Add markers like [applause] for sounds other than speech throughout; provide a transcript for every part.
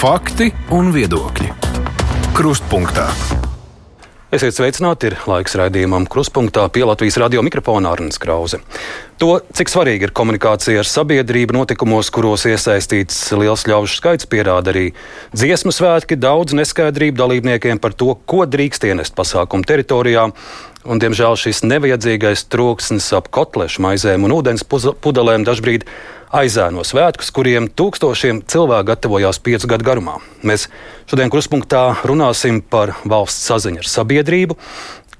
Fakti un viedokļi. Krustpunktā. Esiet sveicināti, ir laiks raidījumam Kruspunkta pie Latvijas radio mikrofona Arnēs Krause. To, cik svarīga ir komunikācija ar sabiedrību notikumos, kuros iesaistīts liels ļaužu skaits, pierāda arī dziesmu svētki, daudz neskaidrību dalībniekiem par to, ko drīkst ienest pasākumu teritorijā. Un, diemžēl šis nevajadzīgais troksnis ap kotlešu maizēm un ūdens pudelēm dažbrīd aizēno svētkus, kuriem tūkstošiem cilvēku gatavojās piecu gadu garumā. Mēs šodien kruspunktā runāsim par valsts saziņu ar sabiedrību.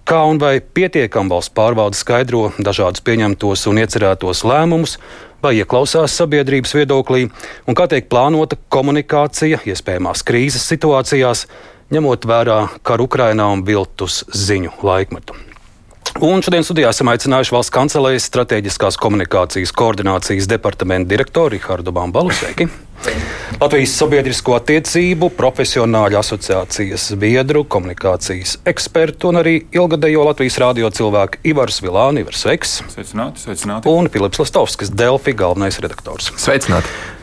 Kā un vai pietiekami valsts pārvalde skaidro dažādus pieņemtos un iecerētos lēmumus, vai ieklausās sabiedrības viedoklī, un kā tiek plānota komunikācija iespējamās krīzes situācijās, ņemot vērā karu Ukrainā un viltus ziņu laikmetu. Un šodien studijā esam aicinājuši valsts kancelējas strateģiskās komunikācijas koordinācijas departamenta direktoru Rihardu Bambalu. Sveiki! Latvijas sabiedrisko attiecību profesionāļu asociācijas biedru, komunikācijas ekspertu un arī ilgadējo Latvijas rādio cilvēku Ivars Vilāni. Ivars, sveiks! Sveicināti, sveicināti! Un Filips Lastovskis, Delfi galvenais redaktors. Sveicināti!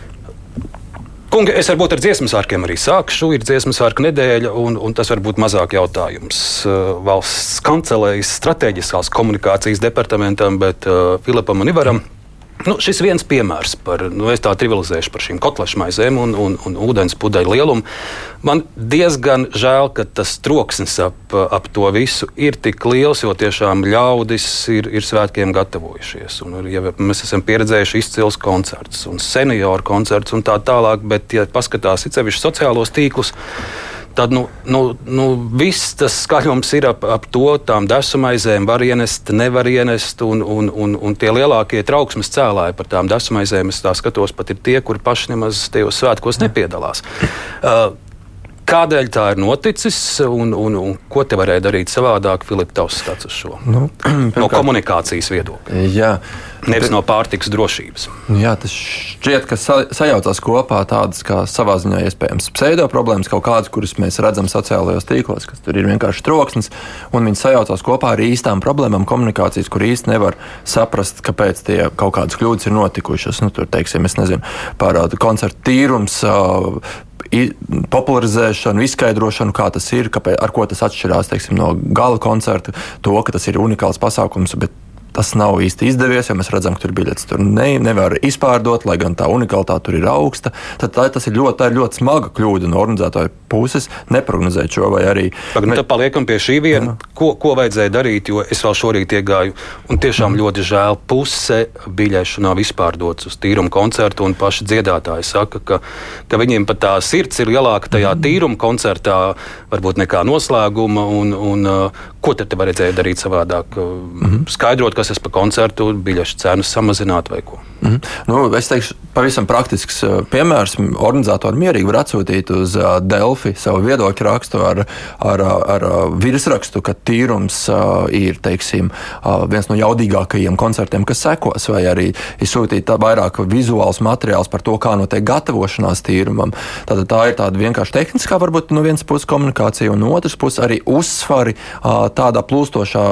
Kungi, es varbūt ar dziesmu sārkiem arī sākšu. Ir dziesmu sārka nedēļa, un, un tas varbūt mazāk jautājums uh, valsts kancelējas strateģiskās komunikācijas departamentam, bet uh, Filipam un Ivaram. Mm. Nu, šis viens piemērs par, nu, es tā trivializēšu par šīm kotlešmaizēm un, un, un ūdens pudeļu lielumu. Man diezgan žēl, ka tas troksnis ap, ap to visu ir tik liels, jo tiešām ļaudis ir, ir svētkiem gatavojušies. Un, ja mēs esam pieredzējuši izcils koncerts un senioru koncerts un tā tālāk, bet, ja paskatās sevišķi sociālos tīklus, tad nu, nu, nu, viss tas skaļums ir ap, ap to, tām desmaizēm var ienest, nevar ienest. Un, un, un, un tie lielākie trauksmes cēlāji par tām desmaizēm, es tā skatos, pat ir tie, kuri paši nemaz tajos svētkos nepiedalās. [laughs] Uh, Kādēļ tā ir noticis un, un, un ko te varēja darīt savādāk, Filips, tavs stats uz šo? Nu, [clears throat] no komunikācijas viedokļa. Jā. Nevis no pārtikas drošības. Jā, tas šķiet, ka sa sajaucās kopā tādas kā savā ziņā iespējams pseido problēmas, kaut kādas, kuras mēs redzam sociālajos tīklos, kas tur ir vienkārši troksnis, un viņi sajaucās kopā ar īstām problēmām komunikācijas, kur īsti nevar saprast, kāpēc tie kaut kādas kļūdas ir notikušas. Nu, tur, teiksim, es nezinu, par koncertu tīrums, popularizēšanu, izskaidrošanu, kā tas ir, kāpēc, ar ko tas atšķirās teiksim, no gala koncerta, to, ka tas ir unikāls pasākums. Bet tas nav īsti izdevies, jo mēs redzam, ka tur biļetes tur ne, nevar izpārdot, lai gan tā unikalitāte tur ir augsta. Tad tā, tas ir ļoti, ir ļoti smaga kļūda no organizētāja puses neprognozēt šo vai arī. Tagad mēs... paliekam pie šī viena, ko, ko vajadzēja darīt, jo es vēl šorīt iegāju un tiešām mm. ļoti žēl puse biļešu nav izpārdotas uz tīrumu koncertu un paši dziedātāji saka, ka, ka viņiem pat tā sirds ir lielāka tajā mm. tīrumu koncertā varbūt nekā noslēguma un, un ko tad vajadzēja darīt savādāk? Mm -hmm. Skaidrot, kas tas par koncertu, biļešu cenas samazināt vai ko? Mm -hmm. nu, es teikšu, pavisam praktisks piemērs. Organizatori mierīgi var atsūtīt uz Delfi savu viedokļu rakstu ar, ar, ar virsrakstu, ka tīrums ir teiksim, viens no jaudīgākajiem koncertiem, kas sekos, vai arī izsūtīt vairāk vizuāls materiāls par to, kā notiek gatavošanās tīrumam. Tātad tā ir tāda vienkārši tehniskā, varbūt no vienas puses komunikācija, un no otras puses arī uzsvari tādā plūstošā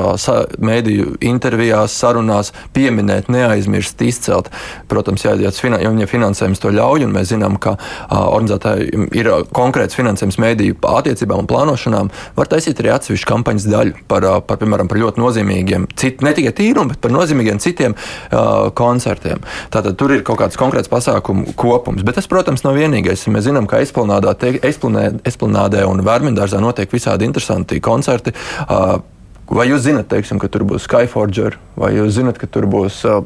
mēdīju intervijās, sarunās pieminēt, neaizmirst, izcelt. Protams, ja, ja, ja finansējums to ļauj, un mēs zinām, ka organizētāji ir konkrēts finansējums mēdīju attiecībām un plānošanām, var taisīt arī atsevišķu kampaņas daļu par, par, piemēram, par ļoti nozīmīgiem, cit, ne tikai tīrumu, bet par nozīmīgiem citiem uh, koncertiem. Tātad tur ir kaut kāds konkrēts pasākumu kopums. Bet tas, protams, nav vienīgais. Mēs zinām, ka Esplanādē un Vērmindārzā notiek visādi interesanti koncerti. Uh, Vai jūs zinat, teiksim, ka tur būs Skyforger, vai jūs zinat, ka tur būs uh,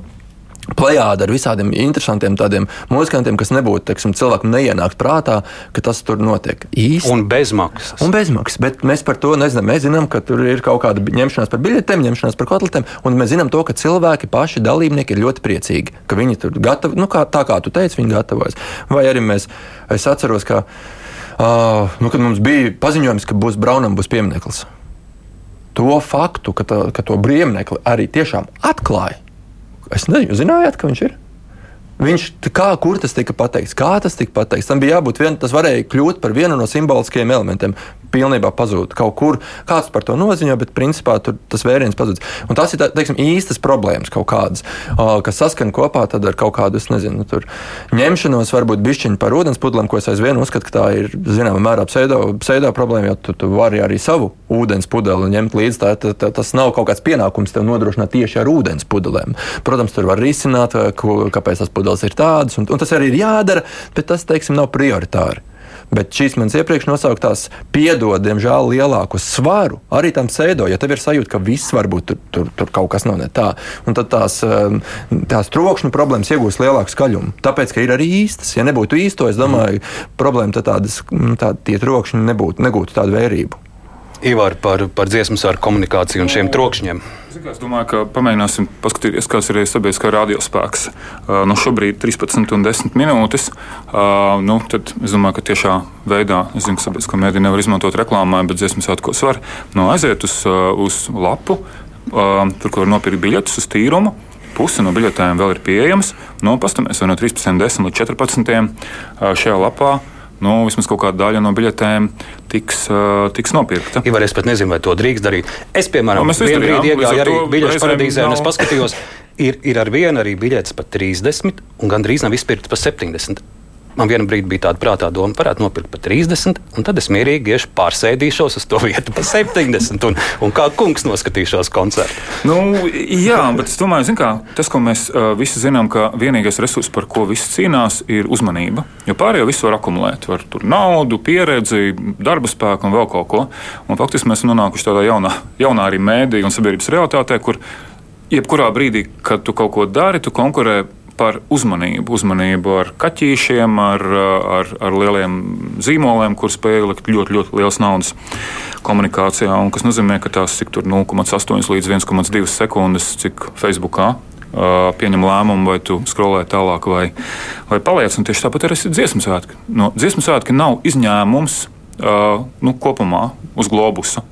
plējāda ar visādiem interesantiem tādiem muzikantiem, kas nebūtu teiksim, cilvēkam neienākt prātā, ka tas tur notiek īsti. Un bezmaksas. Un bezmaksas, bet mēs par to nezinām. Mēs zinām, ka tur ir kaut kāda ņemšanās par biļetēm, ņemšanās par kotletēm, un mēs zinām to, ka cilvēki paši dalībnieki ir ļoti priecīgi, ka viņi tur gatavi, nu, kā, tā kā tu teici, viņi gatavojas. Vai arī mēs, es atceros, ka, uh, nu, kad mums bija paziņojums, ka būs Braunam būs piemineklis to faktu, ka, tā, ka to brīvniekli arī tiešām atklāja. Es nezinu, zinājāt, ka viņš ir. Viņš, kā, kur tas tika pateikts, kā tas tika pateikts. Tam bija jābūt vienam, tas varēja kļūt par vienu no simboliskajiem elementiem. Pilnībā pazūd kaut kur. Kāds par to noziņo, bet principā tas vēriens pazudis. Un tas ir tā, teiksim, īstas problēmas kaut kādas, kas saskan kopā ar kaut kādu, nezinu, tur, ņemšanos, varbūt bišķiņu par ūdens pudelēm, ko es aizvien uzskatu, ka tā ir zināmā mērā pseido, pseido problēma, jo tu, tu vari arī savu ūdens pudeli ņemt līdzi. Tā, tā, tā, tas nav kaut kāds pienākums tev nodrošināt tieši ar ūdens pudelēm. Protams, tur var risināt, ko, kāpēc tas pudeles ir tādas, un, un tas arī ir jādara, bet tas, teiksim, nav prioritāri. Bet šīs manas iepriekš nosauktās piedod, diemžēl, lielāku svaru arī tam sēdo, ja tev ir sajūta, ka viss varbūt tur, tur, tur kaut kas nav ne tā. Un tad tās, um, tās trokšņu problēmas iegūs lielāku skaļumu. Tāpēc, ka ir arī īstas. Ja nebūtu īsto, es domāju, mm. problēma tad tādas, mm, tā, tie trokšņi nebūtu, negūtu tādu vērību. Ivar par, par dziesmu ar komunikāciju un šiem trokšņiem. Es domāju, ka pamēģināsim paskatīties, kāds ir sabiedriskā radiospēks. Uh, nu, šobrīd 13 un 10 minūtes. Uh, nu, tad es domāju, ka tiešā veidā, es zinu, ka sabiedriskā mēdī nevar izmantot reklāmai, bet dziesmu svētkos var nu, aiziet uz, uz lapu, tur, kur var nopirkt biļetes uz tīrumu. Puse no biļetēm vēl ir pieejamas. Nu, Pastāvēsim no 13, līdz 14. Uh, šajā lapā nu, vismaz kaut kāda daļa no biļetēm tiks, uh, tiks nopirkta. Ivar, es pat nezinu, vai to drīkst darīt. Es, piemēram, no, vienā brīdī iegāju arī biļešu paradīzē nav... un es paskatījos, ir, ir ar vienu arī biļetes par 30 un gandrīz nav izpirktas par 70. Man vienā brīdī bija tāda prātā doma, varētu nopirkt par 30, un tad es mierīgi iešu pārsēdīšos uz to vietu par 70, un, un kā kungs noskatīšos koncertu. Nu, jā, bet es domāju, kā, tas, ko mēs uh, visi zinām, ka vienīgais resurs, par ko visi cīnās, ir uzmanība. Jo pārējo visu var akumulēt. Var tur naudu, pieredzi, darba spēku un vēl kaut ko. Un faktiski mēs nonākuši tādā jaunā, jaunā arī mēdī un sabiedrības realitātē, kur jebkurā brīdī, kad tu kaut ko dari, tu konkurē par uzmanību. Uzmanību ar kaķīšiem, ar, ar, ar lieliem zīmoliem, kur spēj likt ļoti, ļoti liels naudas komunikācijā. Un, kas nozīmē, ka tās ir 0,8 līdz 1,2 sekundes, cik Facebookā pieņem lēmumu, vai tu skrolē tālāk, vai, vai paliec. Un tieši tāpat arī ir dziesmu svētki. No, dziesmu svētki nav izņēmums uh, nu, kopumā uz globusa.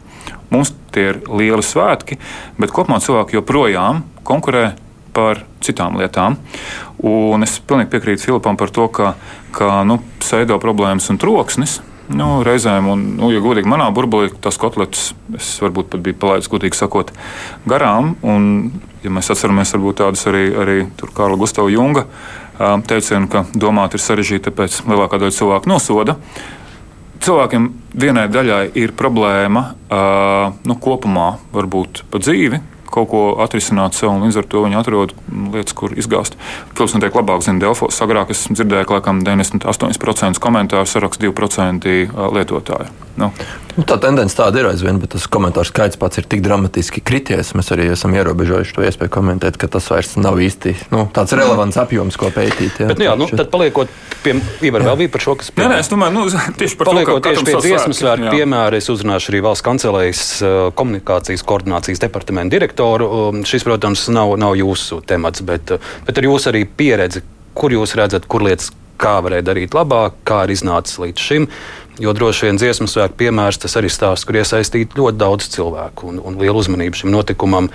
Mums tie ir lieli svētki, bet kopumā cilvēki joprojām konkurē par citām lietām. Un es pilnīgi piekrītu Filipam par to, ka, ka nu, pseido problēmas un troksnis. Nu, reizēm, un, nu, ja godīgi manā burbulī, tas kotletes es varbūt pat biju palaidis, gudīgi sakot, garām. Un, ja mēs atceramies varbūt tādus arī, arī Karla Gustavs Junga teicienu, ka domāt ir sarežģīti, tāpēc lielākā daļa cilvēku nosoda. Cilvēkiem vienai daļai ir problēma uh, nu, kopumā, varbūt pa dzīvi, kaut ko atrisināt sev, un līdz ar to viņi atrod lietas, kur izgāzt. Protams, notiek labāk, zina, Delfos. Agrāk es dzirdēju, ka 98% komentāru saraksta 2% lietotāju. Nu. Nu, tā tendence tāda ir aizvien, bet tas komentāru skaits pats ir tik dramatiski krities. Mēs arī esam ierobežojuši to iespēju komentēt, ka tas vairs nav īsti nu, tāds relevants apjoms, ko pētīt. Jā, bet, nu, jā, nu, tad paliekot pie Ivar, vēl bija par šo, kas pie... nē, nē, es domāju, nu, tieši par paliekot to, tieši pie dziesmas svētku piemēra, es uzrunāšu arī valsts kancelējas komunikācijas koordinācijas departamentu direktoru. Šis, protams, nav, nav jūsu temats, bet, bet ar jūsu arī pieredzi, kur jūs redzat, kur lietas kā varēja darīt labāk, kā ir iznācis līdz šim. Jo droši vien dziesmu svētku piemērs tas arī stāsts, kur iesaistīti ļoti daudz cilvēku un, un liela uzmanība šim notikumam.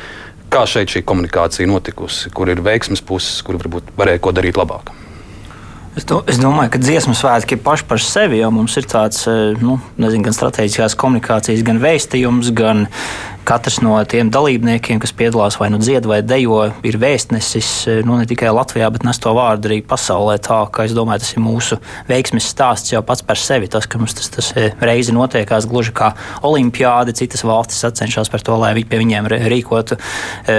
Kā šeit šī komunikācija notikusi, kur ir veiksmes puses, kur varbūt varēja ko darīt labāk? Es, do, es domāju, ka dziesmu svētki ir paši par sevi, jo mums ir tāds eh, nu, nezinu, gan strateģiskās komunikācijas, gan vēstījums, gan Katrs no tiem dalībniekiem, kas piedalās vai nu dzied vai dejo, ir vēstnesis nu, ne tikai Latvijā, bet nes to vārdu arī pasaulē. Tā kā es domāju, tas ir mūsu veiksmes stāsts jau pats par sevi. Tas, ka mums tas, tas eh, reizi notiekās gluži kā olimpiāde, citas valstis sacenšas par to, lai viņi pie viņiem rīkotu e,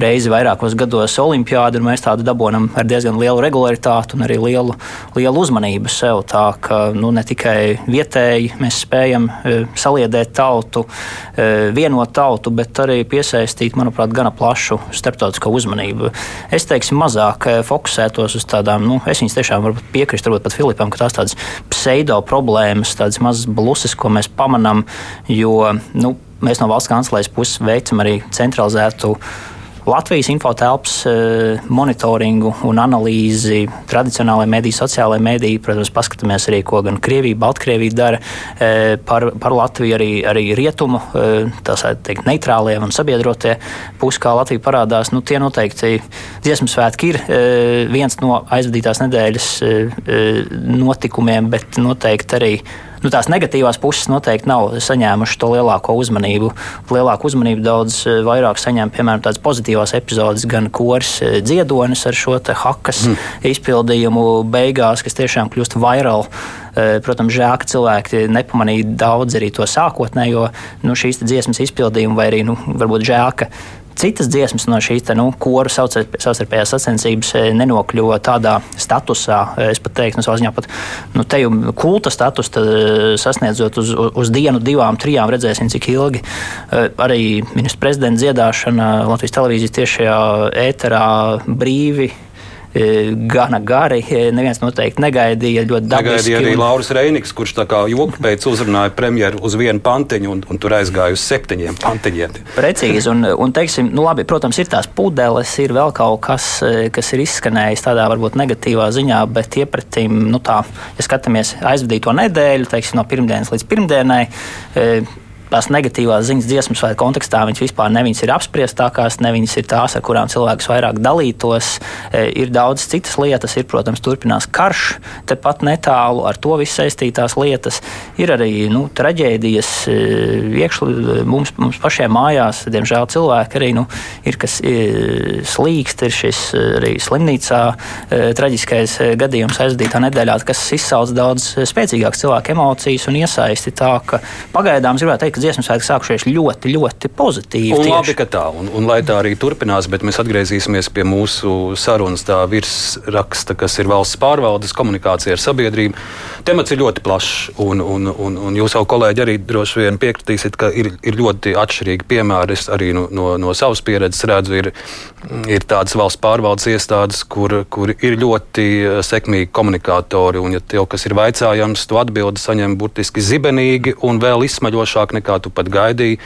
reizi vairākos gados olimpiādi, un mēs tādu dabonam ar diezgan lielu regularitāti un arī lielu, lielu uzmanību sev. Tā ka nu, ne tikai vietēji mēs spējam saliedēt tautu. Vienot tautu, bet arī piesaistīt, manuprāt, gana plašu starptautisko uzmanību. Es teiktu, mazāk eh, fokusētos uz tādām, nu, es viņas tiešām varu piekrist, varbūt pat Filipam, ka tās tādas pseido problēmas, tādas mazas bluses, ko mēs pamanām, jo nu, mēs no valsts kanclēs puses veicam arī centralizētu Latvijas infotelpas eh, monitoringu un analīzi, tradicionālajā mediju, sociālajā mediju. Protams, paskatāmies arī, ko gan Krievija, Baltkrievija dara eh, par, par Latviju, arī, arī rietumu, eh, tās teikt, neitrālie un sabiedrotie pusi, kā Latvija parādās. Nu, tie noteikti dziesmu svētki ir viens no aizvadītās nedēļas notikumiem, bet noteikti arī nu, tās negatīvās puses noteikti nav saņēmušas to lielāko uzmanību. Lielāku uzmanību daudz vairāk saņem, piemēram, tādas pozitīvās epizodes, gan koris dziedonis ar šo hakas mm. izpildījumu beigās, kas tiešām kļūst vairāk. Protams, žēl, ka cilvēki nepamanīja daudz arī to sākotnējo nu, šīs dziesmas izpildījumu, vai arī nu, varbūt žēl, ka citas dziesmas no šīs te, nu, koru savstarpējās sacensības eh, nenokļuva tādā statusā, eh, es pat teiktu, savā ziņā pat nu, te jau kulta status eh, sasniedzot uz, uz dienu, divām, trijām, redzēsim, cik ilgi. Arī ministra prezidenta dziedāšana Latvijas televīzijas tiešajā ēterā brīvi gana gari. E, neviens noteikti negaidīja. Negaidīja arī un... Lauris Reiniks, kurš tā kā joku pēc uzrunāja premjeru uz vienu pantiņu un, un tur aizgāja uz septiņiem pantiņiem. Precīzi, un, un teiksim, nu labi, protams, ir tās pudeles, ir vēl kaut kas, e, kas ir izskanējis tādā varbūt negatīvā ziņā, bet iepratīm, nu tā, ja skatāmies aizvadīto nedēļu, teiksim, no pirmdienas līdz pirmdienai, tās negatīvās ziņas dziesmas vai kontekstā viņas vispār ne viņas ir apspriestākās, ne viņas ir tās, ar kurām cilvēks vairāk dalītos. E, ir daudz citas lietas, ir, protams, turpinās karš, tepat netālu ar to visu saistītās lietas. Ir arī nu, traģēdijas e, iekšli mums, mums pašiem mājās. Diemžēl cilvēki arī nu, ir, kas e, slīkst, ir šis arī slimnīcā traģiskais gadījums aizdītā nedēļā, kas izsauc daudz spēcīgākas cilvēku emocijas un iesaisti tā, ka pagaidām gribētu teikt, ka dziesmu svētki sākušies ļoti, ļoti pozitīvi. Un tieši. labi, ka tā, un, un lai tā arī turpinās, bet mēs atgriezīsimies pie mūsu sarunas tā virsraksta, kas ir valsts pārvaldes komunikācija ar sabiedrību. Temats ir ļoti plašs, un, un, un, un jūs jau kolēģi arī droši vien piekritīsiet, ka ir, ir ļoti atšķirīgi piemēri. Es arī no, no, no savas pieredzes redzu, ir, ir tādas valsts pārvaldes iestādes, kur, kur ir ļoti sekmīgi komunikatori, un ja tev kas ir vaicājams, tu atbildi saņem burtiski zibenīgi un vēl izsmaļošāk nekā tu pat gaidīji.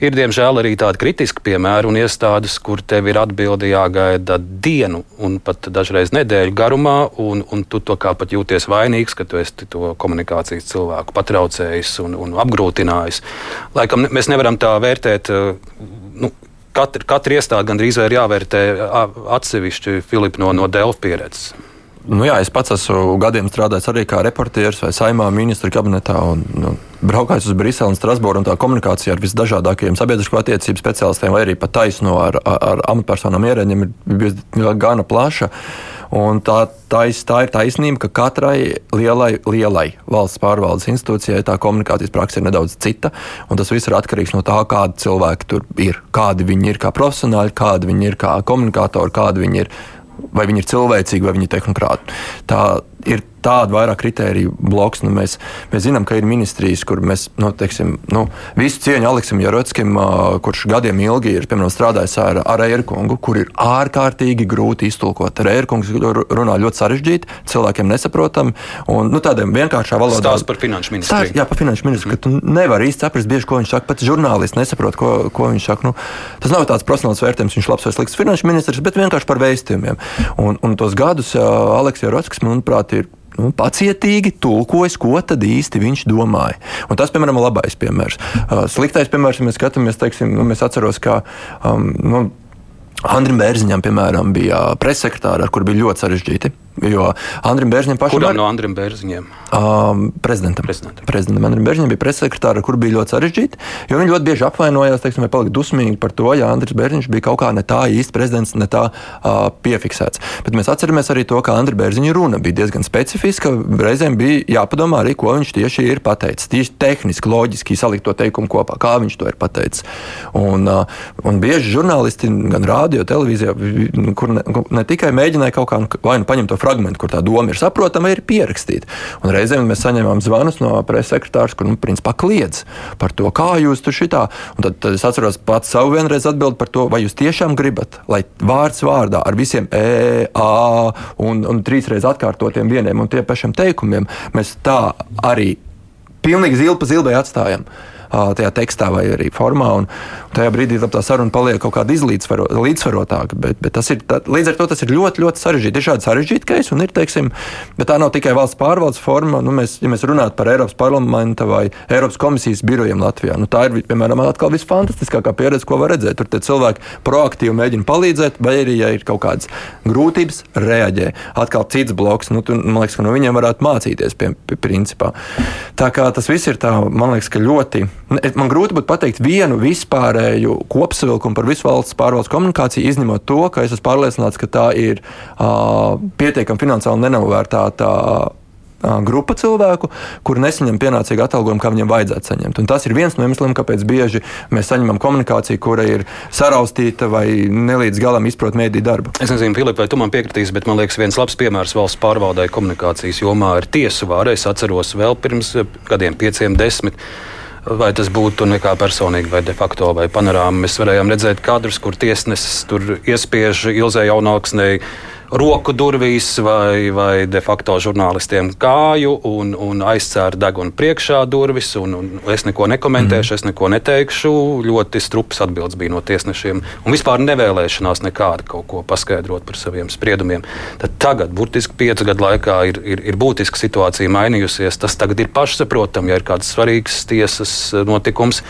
Ir, diemžēl, arī tādi kritiski piemēri un iestādes, kur tev ir atbildi jāgaida dienu un pat dažreiz nedēļu garumā, un, un tu to kā pat jūties vainīgs, ka tu esi to komunikācijas cilvēku patraucējis un, un apgrūtinājis. Laikam mēs nevaram tā vērtēt. Nu, Katra, katra iestāde gandrīz ir jāvērtē atsevišķi Filipa no, no Delfa pieredzes. Nu jā, es pats esmu gadiem strādājis arī kā reportieris vai saimā ministra kabinetā. Un, nu, braukājot uz Briseli un Strasbūru un tā komunikācija ar visdažādākajiem sabiedrisko attiecību speciālistiem vai arī pat taisno ar, ar, ar amatpersonām ierēģiem ir bijusi gana plaša. Un tā, tā, tā ir taisnība, ka katrai lielai, lielai valsts pārvaldes institūcijai tā komunikācijas praksa ir nedaudz cita. Tas viss ir atkarīgs no tā, kādi cilvēki tur ir. Kādi viņi ir kā profesionāļi, kādi viņi ir kā komunikātori, kādi viņi ir vai viņi ir cilvēcīgi, vai viņi ir tehnokrāti. Tā ir tāda vairāk kritēriju bloks. Nu, mēs, mēs zinām, ka ir ministrijas, kur mēs nu, teiksim, nu, visu cieņu Aleksim Jarockim, kurš gadiem ilgi ir piemēram, strādājis ar, ar Eirkungu, kur ir ārkārtīgi grūti iztulkot. Eirkungs runā ļoti sarežģīti, cilvēkiem nesaprotami un nu, tādiem vienkāršā valodā. Stāsts par finanšu ministru. Jā, par finanšu ministru, ka tu nevari īsti saprast, bieži, ko viņš saka. Pat žurnālisti nesaprot, ko, ko viņš saka. Nu, tas nav tāds profesionāls vērtējums, viņš labs vai slikts finanšu ministrs, bet vienkārši par vēstījumiem. Un, un tos gadus Aleks Jarockis, manuprāt, ir nu, pacietīgi tulkojis, ko tad īsti viņš domāja. Un tas, piemēram, ir labais piemērs. Uh, sliktais piemērs, ja mēs skatāmies, teiksim, nu, mēs atceros, ka um, nu, Andrim Bērziņam, piemēram, bija pressekretāra, ar kur bija ļoti sarežģīti. Jo Andrim Bērziņam pašam Kuram no Andrim Bērziņiem? Um, prezidentam. Prezidentam. prezidentam. Andrim Bērziņam bija pressekretāra, kur bija ļoti sarežģīti, jo viņi ļoti bieži apvainojās, teiksim, vai palika dusmīgi par to, ja Andris Bērziņš bija kaut kā ne tā īsti prezidents, ne tā uh, piefiksēts. Bet mēs atceramies arī to, ka Andris Bērziņa runa bija diezgan specifiska. Reizēm bija jāpadomā arī, ko viņš tieši ir pateicis. Tieši tehniski, loģiski salikt to teikumu kopā, kā viņš to ir pateicis. Un, uh, un bieži žurnālisti gan rādio, televīzijā, kur ne, ne tikai mēģināja kaut kā vai nu paņemt to fragment, kur tā doma ir saprotama, ir pierakstīta. Un reizēm mēs saņemam zvanus no preses sekretārs, kur nu, principā kliedz par to, kā jūs tur šitā. Un tad, tad es atceros pats savu vienreiz atbildi par to, vai jūs tiešām gribat, lai vārds vārdā ar visiem e, a un, un trīsreiz atkārtotiem vieniem un tiem pašiem teikumiem mēs tā arī pilnīgi zilpa zilbai atstājam tajā tekstā vai arī formā. Un, Tajā brīdī tā saruna paliek kaut kāda izlīdzsvarotāka. Bet, bet tas ir, tā, līdz ar to tas ir ļoti, ļoti sarežģīti. Ir šādi sarežģīti keisi, un ir, teiksim, bet tā nav tikai valsts pārvaldes forma. Nu, mēs, ja mēs runājam par Eiropas parlamenta vai Eiropas komisijas birojiem Latvijā, nu, tā ir, piemēram, atkal visfantastiskākā pieredze, ko var redzēt. Tur cilvēki proaktīvi mēģina palīdzēt, vai arī, ja ir kaut kādas grūtības, reaģē. Atkal cits bloks, nu, tu, man liekas, ka no viņiem varētu mācīties, pie, pie principā. Tā kā tas viss ir tā, man liekas, ka ļoti, man grūti būtu pateikt vienu vispārēju kopsavilkumu par visu valsts pārvaldes komunikāciju, izņemot to, ka es esmu pārliecināts, ka tā ir uh, pietiekami finansiāli nenovērtēta grupa cilvēku, kuri nesaņem pienācīgu atalgojumu, kā viņiem vajadzētu saņemt. Un tas ir viens no iemesliem, kāpēc bieži mēs saņemam komunikāciju, kura ir saraustīta vai nelīdz galam izprot mēdī darbu. Es nezinu, Filip, vai tu man piekritīsi, bet man liekas, viens labs piemērs valsts pārvaldē komunikācijas jomā ir tiesu vāra. Es atceros vēl pirms gadiem, pieciem, desmit. Vai tas būtu nekā personīgi, vai de facto, vai panorāma. Mēs varējām redzēt kadrus, kur tiesnesis tur iespiež Ilzē jaunāksnei roku durvīs vai, vai de facto žurnālistiem kāju un, un aizcēra degunu priekšā durvis. Un, un es neko nekomentēšu, mm. es neko neteikšu. Ļoti strups atbildes bija no tiesnešiem. Un vispār nevēlēšanās nekāda kaut ko paskaidrot par saviem spriedumiem. Tad tagad, burtiski piecu gadu laikā, ir, ir, ir būtiska situācija mainījusies. Tas tagad ir pašsaprotami, ja ir kāds svarīgs tiesas notikums.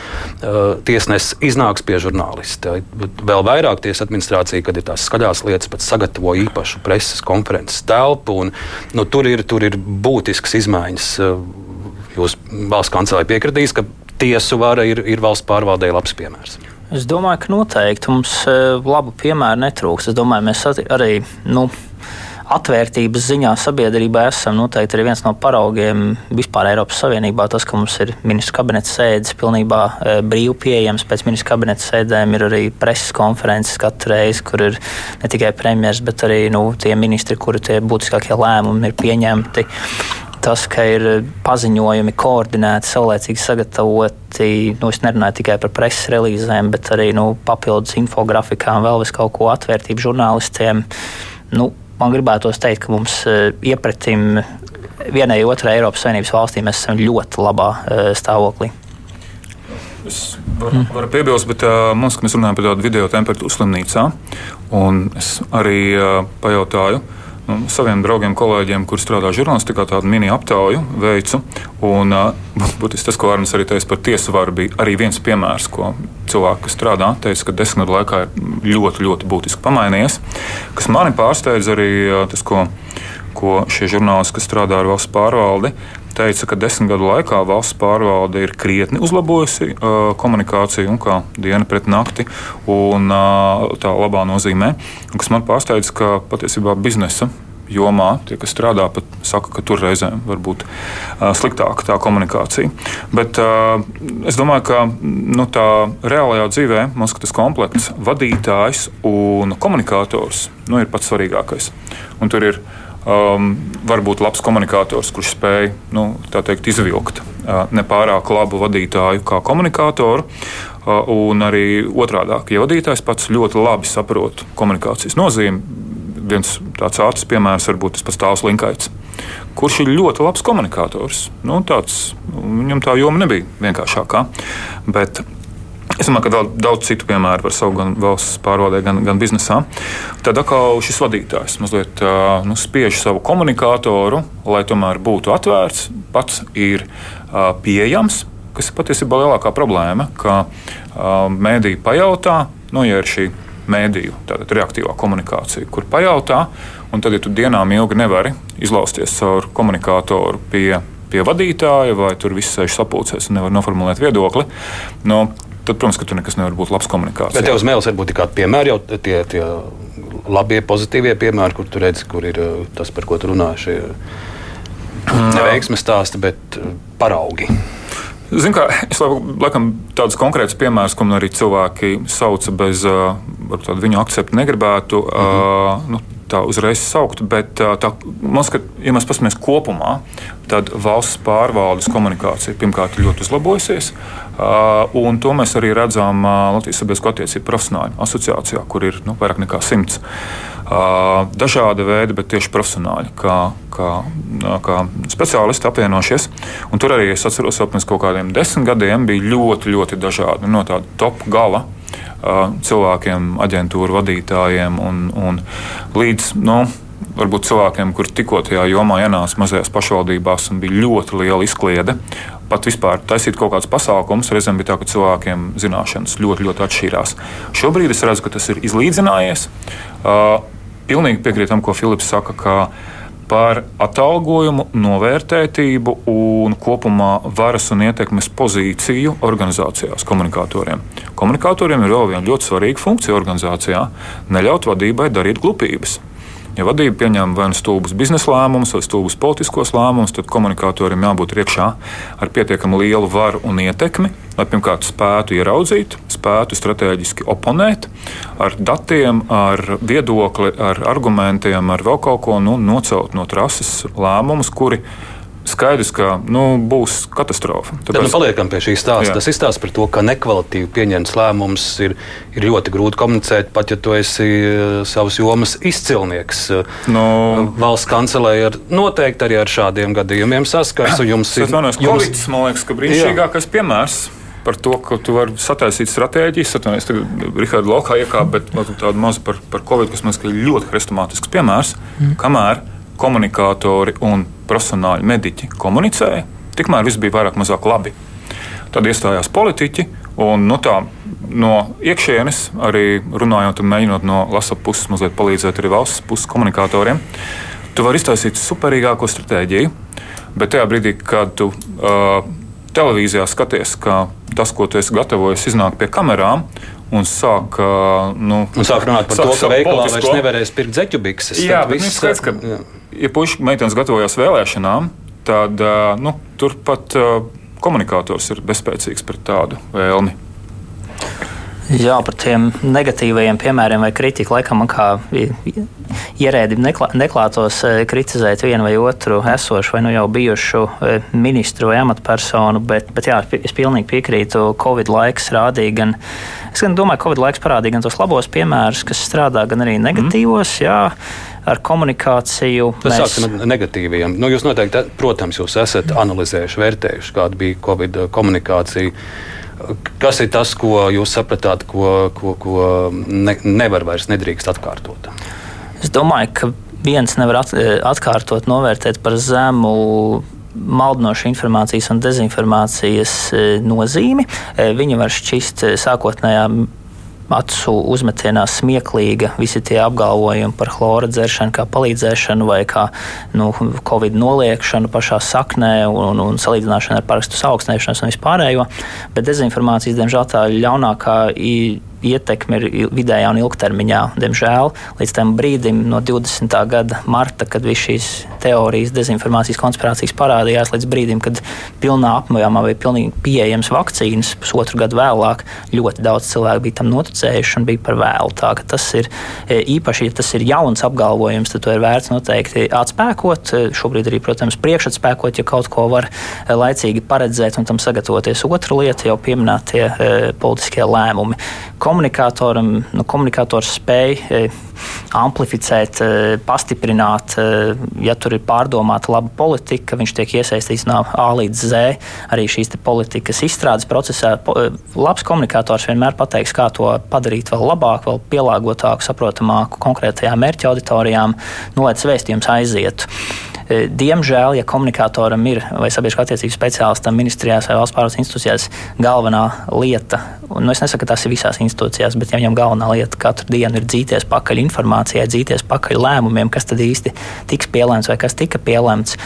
Tiesnesis iznāks pie žurnālista. Vēl vairāk tiesa administrācija, kad ir tās skaļās lietas, pat sagatavo īpaši pašu preses konferences telpu. Un, nu, tur, ir, tur ir būtisks izmaiņas. Jūs valsts kancelē piekritīs, ka tiesu vara ir, ir valsts pārvaldē labs piemērs. Es domāju, ka noteikti mums eh, labu piemēru netrūks. Es domāju, mēs arī. Nu, atvērtības ziņā sabiedrībā esam noteikti arī viens no paraugiem vispār Eiropas Savienībā. Tas, ka mums ir ministrs kabinets sēdes pilnībā e, brīvi pieejams, pēc ministrs kabineta sēdēm ir arī preses konferences katru reizi, kur ir ne tikai premjeras, bet arī nu, tie ministri, kuri tie būtiskākie lēmumi ir pieņemti tas, ka ir paziņojumi koordinēti, saulēcīgi sagatavoti. Nu, es nerunāju tikai par preses relīzēm, bet arī nu, papildus infografikām, vēl vis kaut ko atvērtību žurnālistiem. Nu, man gribētos teikt, ka mums e, iepratim vienai otrai Eiropas Savienības valstī mēs esam ļoti labā e, stāvoklī. Es varu, varu piebilst, bet uh, mums, mēs runājam par tādu video temperatūru slimnīcā. Es arī uh, pajautāju nu, saviem draugiem, kolēģiem, kuriem strādā žurnālistikā, tādu mini aptauju veicu. Un, būtiski tas, ko Arnēs arī teica par tiesu varu, bija arī viens piemērs, ko cilvēki, kas strādā, teica, ka desmit gadu laikā ir ļoti, ļoti būtiski pamainījies. Kas mani pārsteidz arī tas, ko, ko šie žurnālisti, kas strādā ar valsts pārvaldi, teica, ka desmit gadu laikā valsts pārvalde ir krietni uzlabojusi uh, komunikāciju un kā diena pret nakti, un uh, tā labā nozīmē. Un kas man pārsteidz, ka patiesībā biznesa jomā, tie, kas strādā, pat saka, ka tur reizēm var būt uh, sliktāka tā komunikācija. Bet uh, es domāju, ka nu, tā reālajā dzīvē mums tas komplekts, vadītājs un komunikators nu, ir pats svarīgākais. Un tur ir um, varbūt labs komunikators, kurš spēj nu, teikt, izvilkt uh, nepārāk labu vadītāju kā komunikatoru. Uh, un arī otrādi, ja vadītājs pats ļoti labi saprot komunikācijas nozīmi, viens tāds ātrs piemērs var būt tas pats Tāls Linkaits, kurš ir ļoti labs komunikators. Nu, tāds, viņam tā joma nebija vienkāršākā. Bet Es domāju, ka vēl daudz citu piemēru var saukt gan valsts pārvaldē, gan, gan biznesā. Tad atkal šis vadītājs mazliet nu, spiež savu komunikatoru, lai tomēr būtu atvērts, pats ir pieejams, patiesībā ir lielākā problēma, ka mēdī pajautā, nu, ja ir šī mēdīju, tātad reaktīvā komunikācija, kur pajautā, un tad, ja tu dienām ilgi nevari izlausties caur komunikatoru pie, pie vadītāja, vai tur viss sēž sapulcēs un nevar noformulēt viedokli, no, tad, protams, ka tur nekas nevar būt labs komunikācijā. Bet tev uz mēles varbūt ir kādi piemēri, jau tie, tie labie, pozitīvie piemēri, kur tu redzi, kur ir uh, tas, par ko tu runā, šie neveiksmes stāsti, bet uh, paraugi. Zinu, kā, es laikam tādus konkrētus piemērus, ko arī cilvēki sauca bez viņu akcepta, negribētu mm -hmm. uh, nu, tā uzreiz saukt. Bet tā, mums, ka, ja mēs paskatāmies kopumā, tad valsts pārvaldes komunikācija pirmkārt ir ļoti uzlabojusies. Un to mēs arī redzam Latvijas Sabiedrisko attiecību profesionāļu asociācijā, kur ir nu, vairāk nekā simts. Dažāda veida, bet tieši profesionāļi, kā, kā, kā speciālisti apvienojušies. Un tur arī es atceros, ka pirms kaut kādiem desmit gadiem bija ļoti, ļoti dažādi no tāda top gala cilvēkiem, aģentūru vadītājiem un, un līdz. Nu, varbūt cilvēkiem, kuriem tikko tajā jomā ienāca mazajās pašvaldībās un bija ļoti liela izkliede. Pat vispār taisīt kaut kādus pasākumus, reizēm bija tā, ka cilvēkiem zināšanas ļoti, ļoti atšķīrās. Šobrīd es redzu, ka tas ir izlīdzinājies. Uh, pilnīgi piekrītu tam, ko Filips saka par atalgojumu, novērtētību un kopumā varas un ietekmes pozīciju organizācijās, komunikatoriem. Komunikatoriem ir vēl viena ļoti svarīga funkcija organizācijā - neļaut vadībai darīt glupības. Ja vadība pieņem vai nu stulbus biznesa lēmumus, vai stulbus politiskos lēmumus, tad komunikatoriem jābūt iekšā ar pietiekami lielu varu un ietekmi, lai pirmkārt spētu ieraudzīt, spētu strateģiski oponēt ar datiem, ar viedokli, ar argumentiem, ar vēl kaut ko nu, nocelt no trases lēmumus, kuri skaidrs, ka nu, būs katastrofa. Tāpēc... Tad nu, paliekam pie šī stāsta. Jā. Tas izstāsta par to, ka nekvalitīvi pieņemts lēmums ir, ir ļoti grūti komunicēt, pat ja tu esi eh, savas jomas izcilnieks. No... Nu, Valsts kancelēja noteikti arī ar šādiem gadījumiem saskars. [clears throat] Jums ir jums... Covid, man liekas, ka brīnišķīgākais piemērs par to, ka tu vari sataisīt stratēģiju. Es tagad Rihardu laukā iekāpu, bet nu, tādu mazu par, par Covid, kas man liekas, ir ļoti hrestomātisks piemērs. Mm. Kamēr komunikātori un profesionāļi mediķi komunicēja, tikmēr viss bija vairāk mazāk labi. Tad iestājās politiķi, un nu, tā, no iekšienes, arī runājot un mēģinot no lasa puses, mazliet palīdzēt arī valsts puses komunikatoriem, tu vari iztaisīt superīgāko stratēģiju, bet tajā brīdī, kad tu uh, televīzijā skaties, ka tas, ko tu esi gatavojies, iznāk pie kamerām, un sāk, nu, un sāk runāt par sāk, to, ka veikalā politisko... vairs nevarēs pirkt zeķu bikses. Jā, bet viss skaidrs, ka, jā. Ja puiši meitenes gatavojās vēlēšanām, tad nu, turpat komunikators ir bezspēcīgs pret tādu vēlmi. Jā, par tiem negatīvajiem piemēriem vai kritiku laikam man kā ierēdim neklā, neklātos kritizēt vienu vai otru esošu vai nu jau bijušu ministru vai amatpersonu, bet, bet jā, es pilnīgi piekrītu, Covid laiks rādīja gan, es gan domāju, Covid laiks parādīja gan tos labos piemērus, kas strādā, gan arī negatīvos, mm. jā ar komunikāciju. Tas mēs... sāksim ar negatīviem. Nu, jūs noteikti, protams, jūs esat analizējuši, vērtējuši, kāda bija Covid komunikācija. Kas ir tas, ko jūs sapratāt, ko, ko, ko ne, nevar vairs nedrīkst atkārtot? Es domāju, ka viens nevar atkārtot, novērtēt par zemu maldinošu informācijas un dezinformācijas nozīmi. Viņa var šķist sākotnējā acu uzmetienā smieklīga visi tie apgalvojumi par chlora dzeršanu, kā palīdzēšanu vai kā nu, covid noliekšanu pašā saknē un, un salīdzināšanu ar parastu augstnēšanos un vispārējo. Bet dezinformācijas, diemžēl, tā ļaunākā ir ietekme ir vidējā un ilgtermiņā. Diemžēl līdz tam brīdim, no 20. gada marta, kad visas šīs teorijas, dezinformācijas, konspirācijas parādījās, līdz brīdim, kad pilnā apmējumā bija pilnīgi pieejams vakcīnas, pusotru gadu vēlāk, ļoti daudz cilvēku bija tam noticējuši un bija par vēlu. Tā, tas ir e, īpaši, ja tas ir jauns apgalvojums, tad to ir vērts noteikti atspēkot. E, šobrīd arī, protams, priekšatspēkot, ja kaut ko var e, laicīgi paredzēt un tam sagatavoties. Otra lieta jau pieminētie politiskie lēmumi komunikatoram, nu, komunikators spēj e, amplificēt, e, pastiprināt, e, ja tur ir pārdomāta laba politika, viņš tiek iesaistīts no A līdz Z arī šīs politikas izstrādes procesā. Labs komunikators vienmēr pateiks, kā to padarīt vēl labāk, vēl pielāgotāku, saprotamāku konkrētajām mērķa auditorijām, nu, lai tas vēstījums aizietu. Diemžēl, ja komunikatoram ir vai sabiedriskā attiecību speciālistam ministrijās vai valsts pārvaldes institūcijās galvenā lieta, nu, es nesaku, ka tas ir visās institūcijās, bet ja viņam galvenā lieta katru dienu ir dzīties pakaļ informācijai, dzīties pakaļ lēmumiem, kas tad īsti tiks pielēmts vai kas tika pielēmts,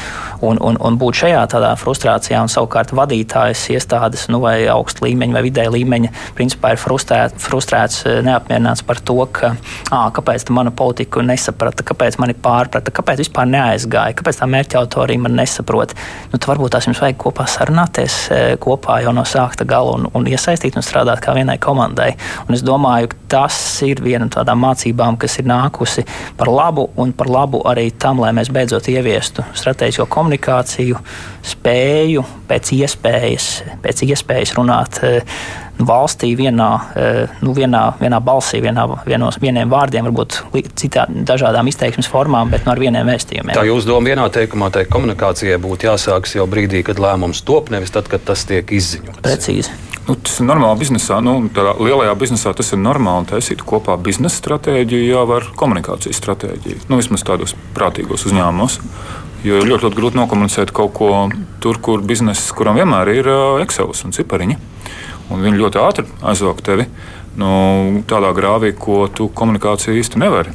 un, un, un būt šajā tādā frustrācijā, un savukārt vadītājs iestādes nu, vai augsta līmeņa vai vidēja līmeņa principā ir frustrēt, frustrēts, e, neapmierināts par to, ka, à, kāpēc mana politika nesaprata, kāpēc mani pārprata, kāpēc vispār neaizgāja, kāpēc pēc tam mērķa autoriem nesaprot, nu, tad varbūt tās jums vajag kopā sarunāties kopā jau no sākta gala un, un iesaistīt un strādāt kā vienai komandai. Un es domāju, ka tas ir viena no tādām mācībām, kas ir nākusi par labu un par labu arī tam, lai mēs beidzot ieviestu strateģisko komunikāciju, spēju pēc iespējas, pēc iespējas runāt valstī vienā, nu, vienā, vienā balsī, vienā, vienos, vieniem vārdiem, varbūt citā, dažādām izteiksmes formām, bet no ar vieniem vēstījumiem. Tā jūsu doma vienā teikumā, tai komunikācijai būtu jāsākas jau brīdī, kad lēmums top, nevis tad, kad tas tiek izziņots. Precīzi. Nu, tas ir normāli biznesā. Nu, lielajā biznesā tas ir normāli taisīt kopā biznesa stratēģiju jau ar komunikācijas stratēģiju. Nu, vismaz tādos prātīgos uzņēmumos. Jo ir ļoti, ļoti grūti nokomunicēt kaut ko tur, kur biznesa, kuram vienmēr ir Excel un cipariņi. Un viņi ļoti ātri aizvāk tevi nu, tādā grāvī, ko tu komunikāciju īsti nevari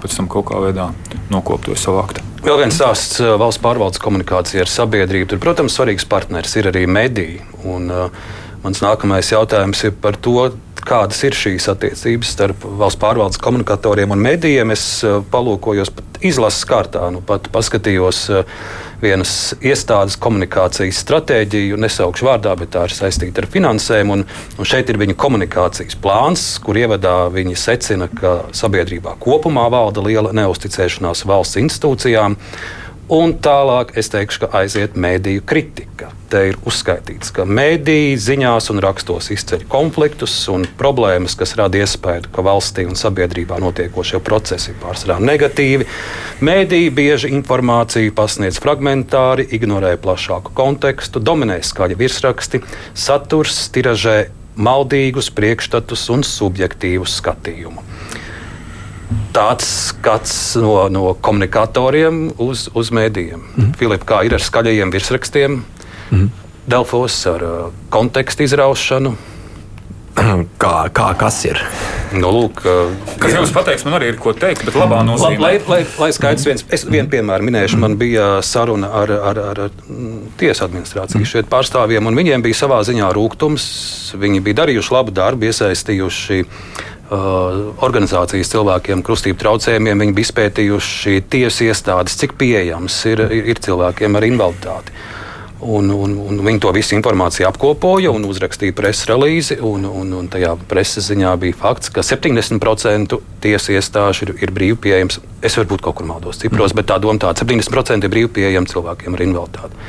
pēc tam kaut kā veidā nokopt vai savākt. Vēl viens stāsts valsts pārvaldes komunikācija ar sabiedrību. Tur, protams, svarīgs partners ir arī mediji. Un, uh, Mans nākamais jautājums ir par to, kādas ir šīs attiecības starp valsts pārvaldes komunikatoriem un medijiem. Es eh, palūkojos pat izlases kārtā, nu pat paskatījos eh, vienas iestādes komunikācijas stratēģiju, nesaukšu vārdā, bet tā ir saistīta ar finansēm. Un, un šeit ir viņa komunikācijas plāns, kur ievadā viņi secina, ka sabiedrībā kopumā valda liela neusticēšanās valsts institūcijām. Un tālāk es teikšu, ka aiziet mēdīju kritika. Te ir uzskaitīts, ka mēdīji ziņās un rakstos izceļ konfliktus un problēmas, kas rada iespēju, ka valstī un sabiedrībā notiekošie procesi ir pārsvarā negatīvi. Mēdīji bieži informāciju pasniedz fragmentāri, ignorē plašāku kontekstu, dominē skaļi virsraksti, saturs tiražē maldīgus priekšstatus un subjektīvu skatījumu tāds skats no, no komunikatoriem uz, uz mēdījiem. Mm -hmm. Filip, kā ir ar skaļajiem virsrakstiem, mm -hmm. Delfos ar uh, kontekstu izraušanu? [clears throat] Kā, kā kas ir? Nu, lūk, uh, kas jums pateiks, man arī ir ko teikt, bet labā nozīmē. Lai, lai, lai skaidrs viens, es vienu piemēru minēšu, man bija saruna ar, ar, ar, ar tiesu administrāciju mm. šeit pārstāvjiem, un viņiem bija savā ziņā rūkums. Viņi bija darījuši labu darbu, iesaistījuši organizācijas cilvēkiem, kustību traucējumiem. Viņi bija izpētījuši tiesu iestādes, cik pieejams ir, ir, ir cilvēkiem ar invaliditāti. Un, un, un viņi to visu informāciju apkopoja un uzrakstīja preses relīzi. Un, un, un tajā preses ziņā bija fakts, ka 70% tiesu iestāžu ir, ir brīvi pieejams. Es varbūt kaut kur maldos cipros, mm. bet tā doma tāda - 70% ir brīvi pieejami cilvēkiem ar invaliditāti.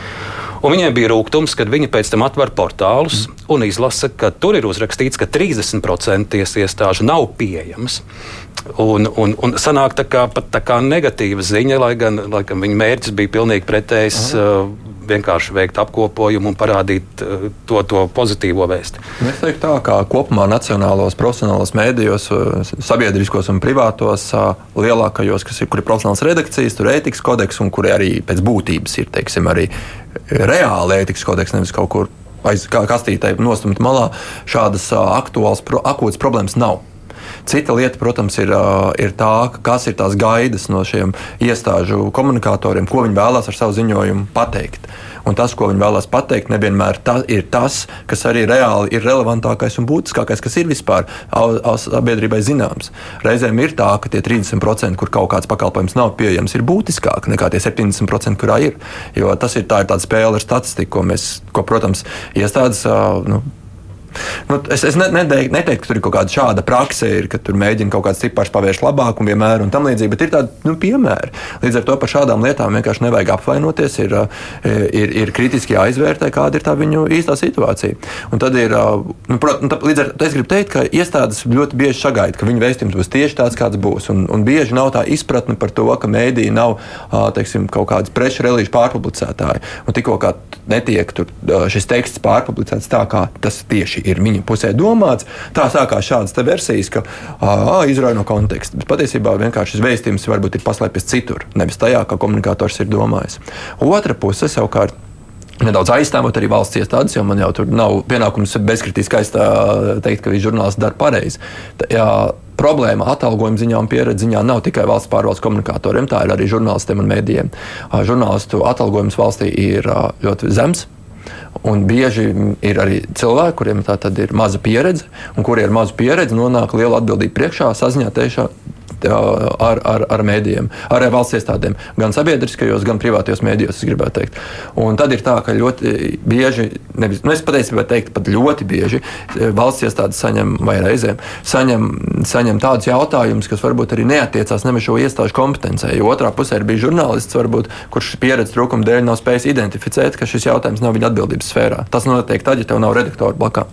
Un viņiem bija rūkums, kad viņi pēc tam atver portālus mm. un izlasa, ka tur ir uzrakstīts, ka 30% tiesu iestāžu nav pieejamas. Un, un, un sanāk tā kā, tā kā negatīva ziņa, lai gan, lai gan viņa mērķis bija pilnīgi pretējs. Uh, vienkārši veikt apkopojumu un parādīt uh, to, to pozitīvo vēstu. Es teiktu, tā kā kopumā nacionālos, profesionālos mēdījos, uh, sabiedriskos un privātos, uh, lielākajos, kas ir, kur ir profesionāls redakcijas, tur ir ētikas kodeks un kur arī pēc būtības ir teiksim, arī reāli ētikas kodeks, nevis kaut kur aiz kastītē nostumt malā. Šādas aktuālas, akūtas problēmas nav. Cita lieta, protams, ir, ir tā, kas ir tās gaidas no šiem iestāžu komunikatoriem, ko viņi vēlās ar savu ziņojumu pateikt. Un tas, ko viņi vēlās pateikt, nevienmēr ta, ir tas, kas arī reāli ir relevantākais un būtiskākais, kas ir vispār sabiedrībai zināms. Reizēm ir tā, ka tie 30%, kur kaut kāds pakalpojums nav pieejams, ir būtiskāk nekā tie 70%, kurā ir. Jo tas ir, tā ir spēle ar statistiku, ko mēs, ko, protams, iestādes. Nu, Nu, es es ne, neteiktu, neteiktu, ka tur ir kaut kāda šāda praksa, ir, ka tur mēģina kaut kāds cipars pavērst labāk un vienmēr un tam līdzīgi, bet ir tādi nu, piemēri. Līdz ar to par šādām lietām vienkārši nevajag apvainoties, ir, eh, ir, ir kritiski jāizvērtē, kāda ir tā viņu īstā situācija. Un tad ir, eh, nu, prot, nu, tā, līdz ar to es gribu teikt, ka iestādes ļoti bieži sagaida, ka viņu vēstījums būs tieši tāds, kāds būs. Un, un bieži nav tā izpratne par to, ka mēdīji nav teiksim, kaut kādas preču relīžu pārpublicētāji. Un tikko netiek tur, šis teksts pārpublicēts tā, kā tas tieši ir viņa pusē domāts. Tā sākās šādas versijas, ka izrauj no konteksta. Bet patiesībā vienkārši šis vēstījums varbūt ir paslēpts citur, nevis tajā, kā komunikators ir domājis. Otra puse savukārt nedaudz aizstāvot arī valsts iestādes, jo man jau tur nav pienākums bezkritiski teikt, ka viņš žurnālists dara pareizi. Problēma atalgojuma ziņā un pieredzes ziņā nav tikai valsts pārvaldes komunikatoriem, tā ir arī žurnālistiem un mēdījiem. Žurnālistu atalgojums valstī ir ļoti zems. Un bieži ir arī cilvēki, kuriem tā ir maza pieredze, un kuriem ar mazu pieredzi nonāk liela atbildība priekšā, saziņā tiešā ar, ar, ar mēdījiem, ar valsts iestādēm, gan sabiedriskajos, gan privātajos mēdījos, es gribētu teikt. Un tad ir tā, ka ļoti bieži, nevis, nu es patiesībā teiktu, pat ļoti bieži valsts iestādes saņem vai reizēm saņem, saņem tādus jautājumus, kas varbūt arī neatiecās nemaz šo iestāžu kompetencē. Jo otrā pusē ir bijis žurnālists, varbūt, kurš pieredzes trūkuma dēļ nav spējis identificēt, ka šis jautājums nav viņa atbildības sfērā. Tas notiek tad, ja tev nav redaktora blakām.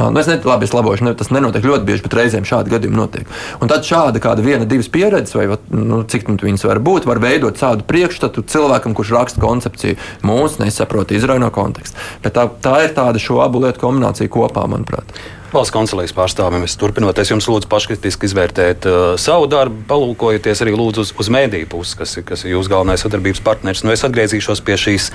Nu, es nezinu, labi, es labošu, ne, tas nenotiek ļoti bieži, bet reizēm šādi gadījumi notiek. Un tad šāda kāda viena, divas pieredzes, vai nu, cik nu, viņas var būt, var veidot tādu priekšstatu cilvēkam, kurš raksta koncepciju. Mūsu nesaprot, izrauj no konteksta. Bet tā, tā ir tāda šo abu lietu kombinācija kopā, manuprāt. Valsts kancelēs pārstāvim, es turpinot, es jums lūdzu paškritiski izvērtēt uh, savu darbu, palūkojieties arī lūdzu uz, uz mēdīju pusi, kas, kas ir jūsu galvenais sadarbības partners. Nu, es atgriezīšos pie šīs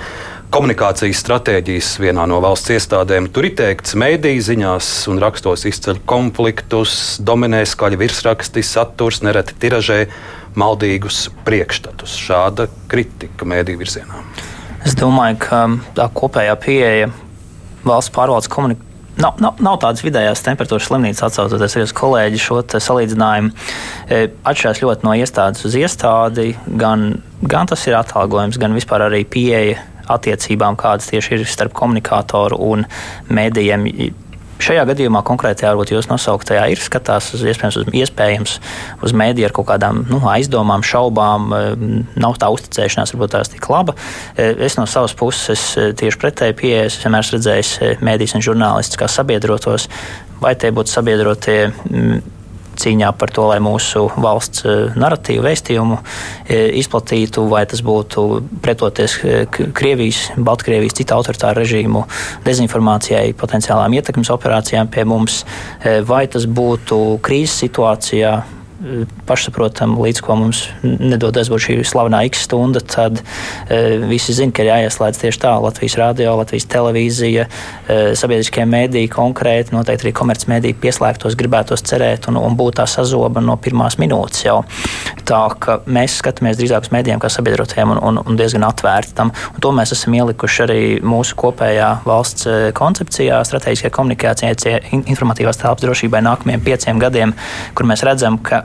komunikācijas stratēģijas vienā no valsts iestādēm. Tur ir teikts, mēdīju ziņās un rakstos izceļ konfliktus, dominē skaļi virsraksti, saturs, nereti tiražē maldīgus priekšstatus. Šāda kritika mēdīju virzienā. Es domāju, ka tā kopējā pieeja valsts pārvaldes komunikācijai Nav, nav, nav tādas vidējās temperatūras slimnīcas, atcaucoties uz kolēģi šo salīdzinājumu. E, atšķirās ļoti no iestādes uz iestādi. Gan, gan tas ir atalgojums, gan vispār arī pieeja attiecībām, kādas tieši ir starp komunikatoru un mēdījiem Šajā gadījumā konkrētajā, varbūt jūs nosauktajā, ir skatās uz iespējams uz, iespējams uz mēdīju ar kaut kādām nu, aizdomām, šaubām, eh, nav tā uzticēšanās, varbūt tās tik laba. Eh, es no savas puses eh, tieši pretēji pieejas, es vienmēr esmu redzējis mēdījus un žurnālistus kā sabiedrotos, vai tie būtu sabiedrotie mm, cīņā par to, lai mūsu valsts eh, narratīvu, vēstījumu eh, izplatītu, vai tas būtu pretoties eh, Krievijas, Baltkrievijas, citu autoritāru režīmu dezinformācijai, potenciālām ietekmes operācijām pie mums, vai tas būtu krīzes situācijā pašsaprotam, līdz ko mums nedodas būt šī slavenā X stunda, tad e, visi zina, ka ir jāieslēdz tieši tā Latvijas radio, Latvijas televīzija, e, sabiedriskie mēdīji konkrēti, noteikti arī komercmediji pieslēgtos, gribētos cerēt un, un būt tā sazoba no pirmās minūtes jau. Tā ka mēs skatāmies drīzāk uz mēdījiem kā sabiedrotajiem un, un, un diezgan atvērti tam. Un to mēs esam ielikuši arī mūsu kopējā valsts e, koncepcijā, strateģiskajā komunikācijā, informatīvās telpas drošībai nākamajiem pieciem gadiem, kur mēs redzam, ka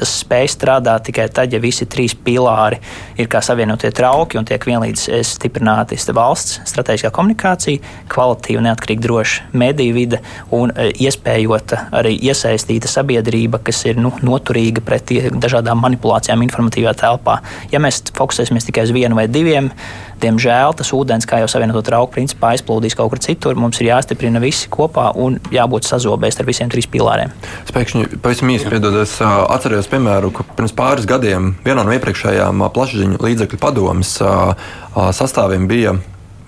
tas spēj strādāt tikai tad, ja visi trīs pilāri ir kā savienotie trauki un tiek vienlīdz eh, stiprināti valsts strateģiskā komunikācija, kvalitīva, neatkarīga, droša mediju vide un eh, iespējota arī iesaistīta sabiedrība, kas ir nu, noturīga pret dažādām manipulācijām informatīvā telpā. Ja mēs fokusēsimies tikai uz vienu vai diviem, Diemžēl tas ūdens, kā jau savienoto trauku principā, aizplūdīs kaut kur citur. Mums ir jāstiprina visi kopā un jābūt sazobēs ar visiem trīs pilāriem. Es pēkšņi pavisam īsi piedodos, atceros, piemēru, ka pirms pāris gadiem vienā no iepriekšējām plašsaziņu līdzekļu padomas sastāviem bija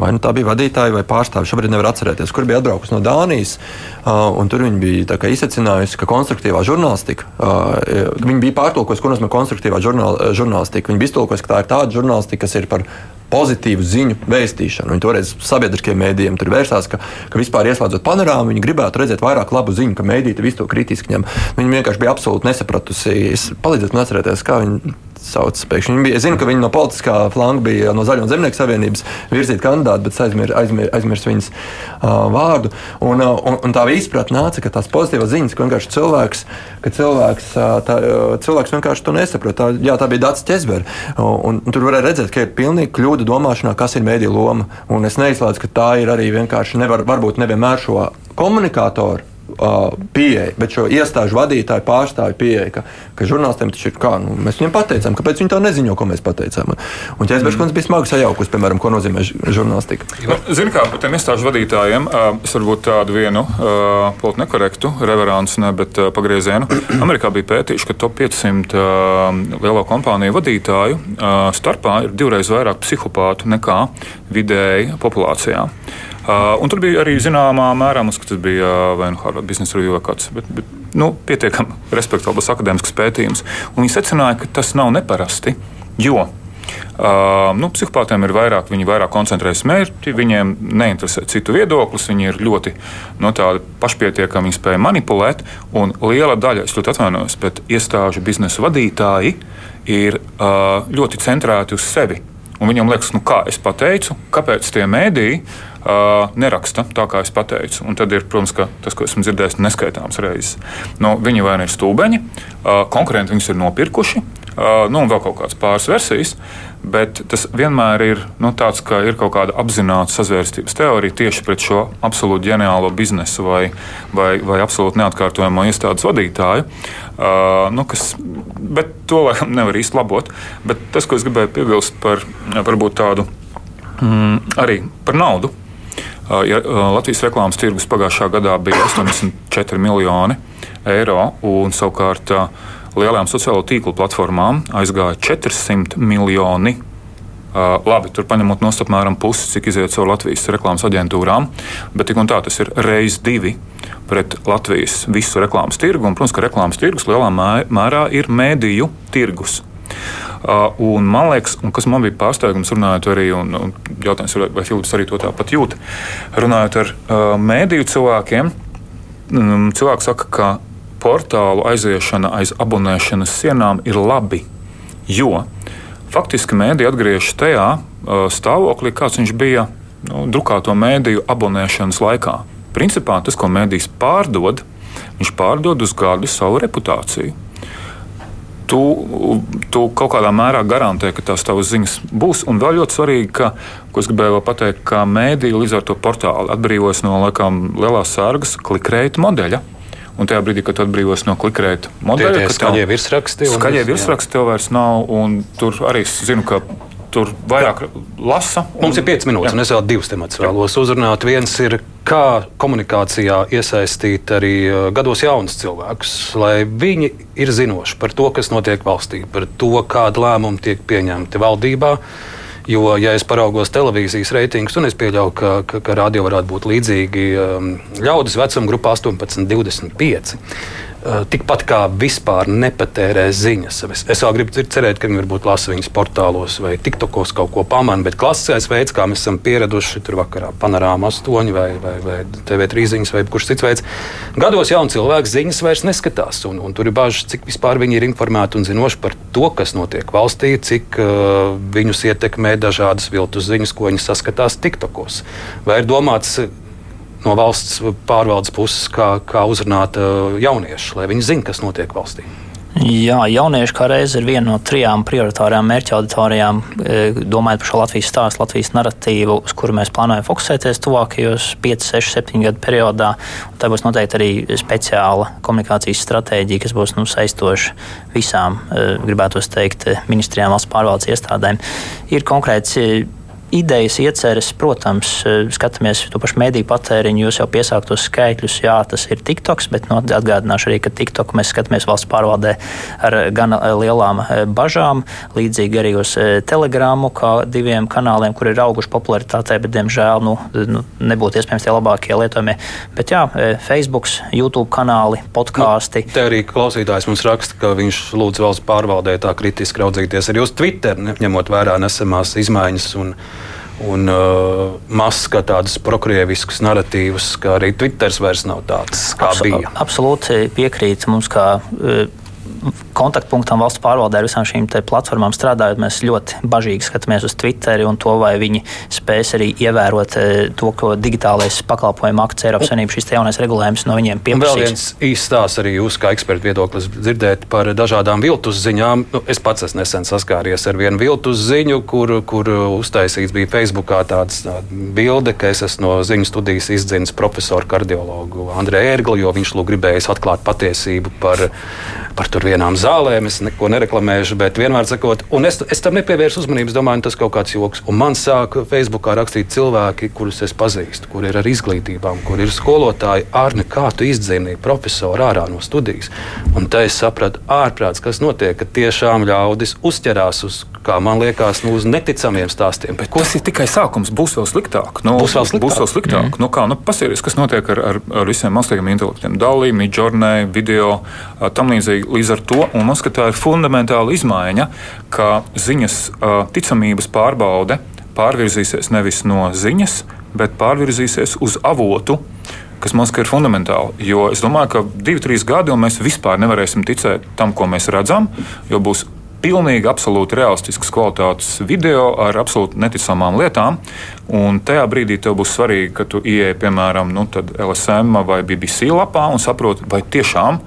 Vai nu tā bija vadītāja vai pārstāve, šobrīd nevar atcerēties, kur bija atbraukusi no Dānijas. Uh, tur viņi bija izsacinājusi, ka konstruktīvā žurnālistika, uh, viņi bija pārtulkojusi, ko nozīmē konstruktīvā žurnāl, žurnālistika. Viņi bija iztulkojusi, ka tā ir tāda žurnālistika, kas ir par pozitīvu ziņu vēstīšanu. Viņi toreiz sabiedriskajiem mēdījiem tur vērsās, ka, ka vispār ieslēdzot panorāmu, viņi gribētu redzēt vairāk labu ziņu, ka mēdīte visu to kritiski ņem. Viņi vienkārši bija absolūti nesapratusi. Es palīdzētu man atcerēties, kā viņi sauc. Pēkšņi. Bija, es zinu, ka viņi no politiskā flanga bija no Zaļo Zemnieku savienības virzīti kandidāti, bet aizmirst aizmir, aizmirs viņas uh, vārdu. Un, uh, un, un tā izpratne nāca, ka tās pozitīvas ziņas, ka vienkārši cilvēks, ka cilvēks, uh, tā, uh, cilvēks vienkārši to nesaprot. Tā, jā, tā bija Dārts Česbergs. Un, un tur varēja redzēt, ka ir pilnīgi kļūda domāšanā, kas ir mēdīņu loma. Un es neizslēdzu, ka tā ir arī vienkārši nevar, varbūt nevienmēr šo komunikātoru pieeja, bet šo iestāžu vadītāju pārstāvju pieeja, ka, ka žurnālistiem taču ir kā, nu, mēs viņiem pateicām, kāpēc viņi tā neziņo, ko mēs pateicām. Un Ķēzbergs mm. bija smagi sajaukus, piemēram, ko nozīmē žurnālistika. Nu, Zinu, kā par tiem iestāžu vadītājiem, es varbūt tādu vienu politiski nekorektu reveransu, ne, bet pagriezienu. Amerikā bija pētījuši, ka top 500 lielo kompāniju vadītāju starpā ir divreiz vairāk psihopātu nekā vidēji populācijā. Uh, un tur bija arī zināmā mērā, mums, tas bija uh, vai nu Harvard Business Review vai kāds, bet, bet nu, pietiekami [laughs] respektabls akadēmisks pētījums. Un viņi secināja, ka tas nav neparasti, jo Uh, nu, psihopātiem ir vairāk, viņi vairāk koncentrējas mērķi, viņiem neinteresē citu viedoklis, viņi ir ļoti no nu, pašpietiekami, viņi spēj manipulēt. Un liela daļa, es ļoti atvainojos, bet iestāžu biznesa vadītāji ir uh, ļoti centrēti uz sevi Un viņam liekas, nu kā es pateicu, kāpēc tie mēdīji neraksta tā, kā es pateicu. Un tad ir, protams, tas, ko esmu dzirdējis neskaitāmas reizes. Nu, viņi vai nu ir stūbeņi, konkurenti viņus ir nopirkuši, nu, un vēl kaut kādas pāris versijas. Bet tas vienmēr ir nu, tāds, ka ir kaut kāda apzināta sazvērstības teorija tieši pret šo absolūti ģeniālo biznesu vai, vai, vai absolūti neatkārtojamo iestādes vadītāju. Uh, nu, kas, bet to laikam [laughs] nevar īsti labot. Bet tas, ko es gribēju piebilst par varbūt tādu mm, arī par naudu. Ja, Latvijas reklāmas tirgus pagājušā gadā bija 84 miljoni eiro, un savukārt lielajām sociālo tīklu platformām aizgāja 400 miljoni. Uh, labi, tur paņemot no apmēram pusi, cik iziet caur Latvijas reklāmas aģentūrām, bet tik un tā tas ir reizes divi pret Latvijas visu reklāmas tirgu. Un, protams, ka reklāmas tirgus lielā mērā ir mēdīju tirgus. Uh, un man liekas, un kas man bija pārsteigums, runājot arī, un, un jautājums, vai Filips arī to tāpat jūt, runājot ar uh, mēdīju cilvēkiem, um, cilvēki saka, ka portālu aiziešana aiz abonēšanas sienām ir labi, jo faktiski mēdī atgriežas tajā uh, stāvoklī, kāds viņš bija nu, drukāto mēdīju abonēšanas laikā. Principā tas, ko mēdījis pārdod, viņš pārdod uz gadu savu reputāciju. Tu, tu kaut kādā mērā garantē, ka tās tavas ziņas būs. Un vēl ļoti svarīgi, ka, ko es gribēju pateikt, ka mēdīja līdz ar to portālu atbrīvojas no laikam, lielās sārgas klikreita modeļa. Un tajā brīdī, kad atbrīvos no klikrēta modeļa, tad skaļie virsraksti. Skaļie virsraksti tev vairs nav. Tur arī es zinu, ka tur vairāk lasa. Un... Mums ir 5 minūtes, jā. un es vēl divus tematus vēlos uzrunāt. Viens ir, kā komunikācijā iesaistīt arī gados jaunus cilvēkus, lai viņi ir zinoši par to, kas notiek valstī, par to, kāda lēmuma tiek pieņemti valdībā. Jo, ja es paraugos televīzijas reitingus, un es pieļauju, ka, ka, ka radio varētu būt līdzīgi ļaudis vecuma grupā 18, 25. Eh, tikpat kā vispār nepatērē ziņas. Es, es vēl gribu cerēt, ka viņi varbūt lasa viņas portālos vai TikTokos kaut ko pamana, bet klasiskais veids, kā mēs esam pieraduši tur vakarā, panorāma 8 vai, vai, vai TV3 ziņas vai kurš cits veids. Gados jauni cilvēki ziņas vairs neskatās, un, un tur ir bažas, cik vispār viņi ir informēti un zinoši par to, kas notiek valstī, cik uh, viņus ietekmē dažādas viltus ziņas, ko viņi saskatās TikTokos. Vai ir domāts no valsts pārvaldes puses, kā, kā uzrunāt uh, jauniešus, lai viņi zinātu, kas notiek valstī. Jā, jaunieši kā reiz ir viena no trijām prioritārajām mērķa auditorijām, e, domājot par šo Latvijas stāstu, Latvijas narratīvu, uz kuru mēs plānojam fokusēties tuvākajos 5, 6, 7 gadu periodā. Tā būs noteikti arī speciāla komunikācijas stratēģija, kas būs nu, saistoša visām, e, gribētu teikt, ministrijām, valsts pārvaldes iestādēm. Ir konkrēts idejas, ieceres, protams, eh, skatāmies to pašu mediju patēriņu, jūs jau piesāktos skaitļus, jā, tas ir TikToks, bet nu, atgādināšu arī, ka TikTok mēs skatāmies valsts pārvaldē ar gan eh, lielām eh, bažām, līdzīgi arī uz Telegramu, kā diviem kanāliem, kur ir auguši popularitātē, bet, diemžēl, nu, nu, nebūtu iespējams tie labākie lietojumie. Bet jā, Facebook, YouTube kanāli, podkāsti. Nu, te arī klausītājs mums raksta, ka viņš lūdz valsts pārvaldē tā kritiski raudzīties arī uz Twitter, ņemot vērā nesamās izmaiņas. Un, un uh, maska tādus prokrieviskus narratīvus, ka arī Twitter vairs nav tāds, kā Absol bija. Absolūti piekrīt mums, kā uh, kontaktpunktam valsts pārvaldē ar visām šīm platformām strādājot, mēs ļoti bažīgi skatāmies uz Twitter un to, vai viņi spēs arī ievērot e, to, ko digitālais pakalpojumu akts Eiropas Savienības šis jaunais regulējums no viņiem pieprasīs. Vēl viens īsts stāsts arī jūs kā eksperta viedoklis dzirdēt par dažādām viltus ziņām. Nu, es pats esmu nesen saskāries ar vienu viltus ziņu, kur, kur uztaisīts bija Facebookā tāds bilde, ka es esmu no ziņu studijas izdzinis profesoru kardiologu Andrēju Ērglu, jo viņš lūk gribējis atklāt patiesību par, par tur vienām zālēm, es neko nereklamēšu, bet vienmēr sakot, un es, es tam nepievērsu uzmanību, domāju, tas kaut kāds joks. Un man sāk Facebookā rakstīt cilvēki, kurus es pazīstu, kur ir ar izglītībām, kur ir skolotāji, ārni, kā tu izdzīvināji profesoru ārā no studijas. Un tā es sapratu ārprāts, kas notiek, ka tiešām ļaudis uzķerās uz kā man liekas, nu, uz neticamiem stāstiem. Bet tas ir tikai sākums. Būs vēl sliktāk. Nu, būs vēl sliktāk. Būs vēl sliktāk. Mm. Nu, kā, nu, pasieties, kas notiek ar, ar, ar visiem mākslīgiem intelektiem. Dalī, midžurnē, video, tam līdzīgi. Līdz ar to man liekas, tā ir fundamentāla izmaiņa, ka ziņas ticamības pārbaude pārvirzīsies nevis no ziņas, bet pārvirzīsies uz avotu, kas man liekas, ir fundamentāli. Jo es domāju, ka divi, trīs gadi, mēs vispār nevarēsim ticēt tam, ko mēs redzam, jo būs pilnīgi, absolūti realistisks kvalitātes video ar absolūti neticamām lietām. Un tajā brīdī tev būs svarīgi, ka tu ieej, piemēram, nu, LSM vai BBC lapā un saproti, vai tiešām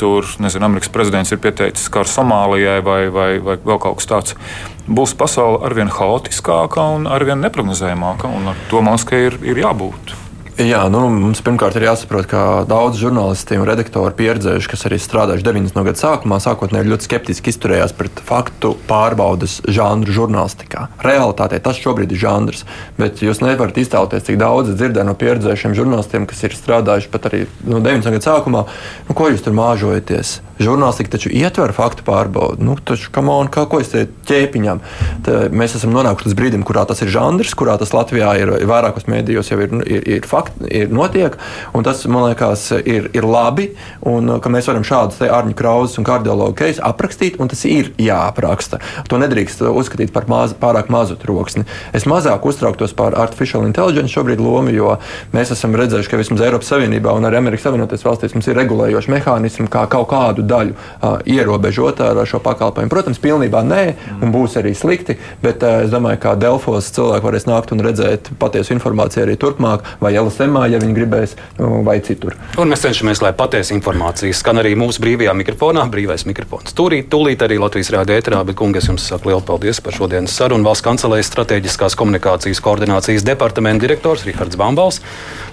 tur, nezinu, Amerikas prezidents ir pieteicis karu Somālijai vai, vai, vai vēl kaut kas tāds. Būs pasaule arvien haotiskāka un arvien neparedzējamāka, un ar to ka ir, ir jābūt. Jā, nu, mums pirmkārt ir jāsaprot, ka daudz žurnālisti un redaktori pieredzējuši, kas arī strādājuši 90. gada sākumā, sākotnēji ļoti skeptiski izturējās pret faktu pārbaudas žanru žurnālistikā. Realtātē tas šobrīd ir žanrs, bet jūs nevarat iztēloties, cik daudz dzirdēju no pieredzējušiem žurnālistiem, kas ir strādājuši pat arī no 90. gada sākumā. Nu, ko jūs tur māžojaties? Žurnālistika taču ietver faktu pārbaudi. Nu, taču, on, kā, ko es te ķēpiņām? Tā, mēs esam nonākuši līdz brīdim, kurā tas ir žanrs, kurā tas Latvijā ir vairākos mēdījos jau ir, ir, ir fakts ir notiek. Tas, man liekas, ir, ir labi, un ka mēs varam šādus ārņu krauzes un kardiologu keisus aprakstīt, un tas ir jāapraksta. To nedrīkst uzskatīt par maz, pārāk mazu troksni. Es mazāk uztrauktos par artificial intelligence šobrīd lomu, jo mēs esam redzējuši, ka vismaz Eiropas Savienībā un arī Amerikas Savienotajās valstīs mums ir regulējoši mehānismi, kā kaut kādu daļu uh, ierobežot ar šo pakalpojumu. Protams, pilnībā nē, un būs arī slikti, bet uh, es domāju, ka Delfos cilvēki varēs nākt un redzēt patiesu informāciju arī turpmāk, vai LSMā, ja viņi gribēs, nu, vai citur. Un mēs cenšamies, lai patiesa informācija skan arī mūsu brīvajā mikrofonā, brīvais mikrofons. Tūlīt, tūlīt arī Latvijas rādio ēterā, bet, kungi, es jums saku lielu paldies par šodienas sarunu. Valsts kancelējas strateģiskās komunikācijas koordinācijas departamenta direktors Rihards Bambals,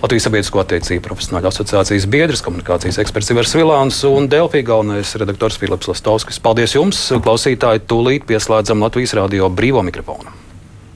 Latvijas sabiedrisko attiecību profesionāļu asociācijas biedrs, komunikācijas eksperts Ivars Vilāns un Delfī galvenais redaktors Filips Lastovskis. Paldies jums, klausītāji! Tūlīt pieslēdzam Latvijas rādio brīvo mikrofonu.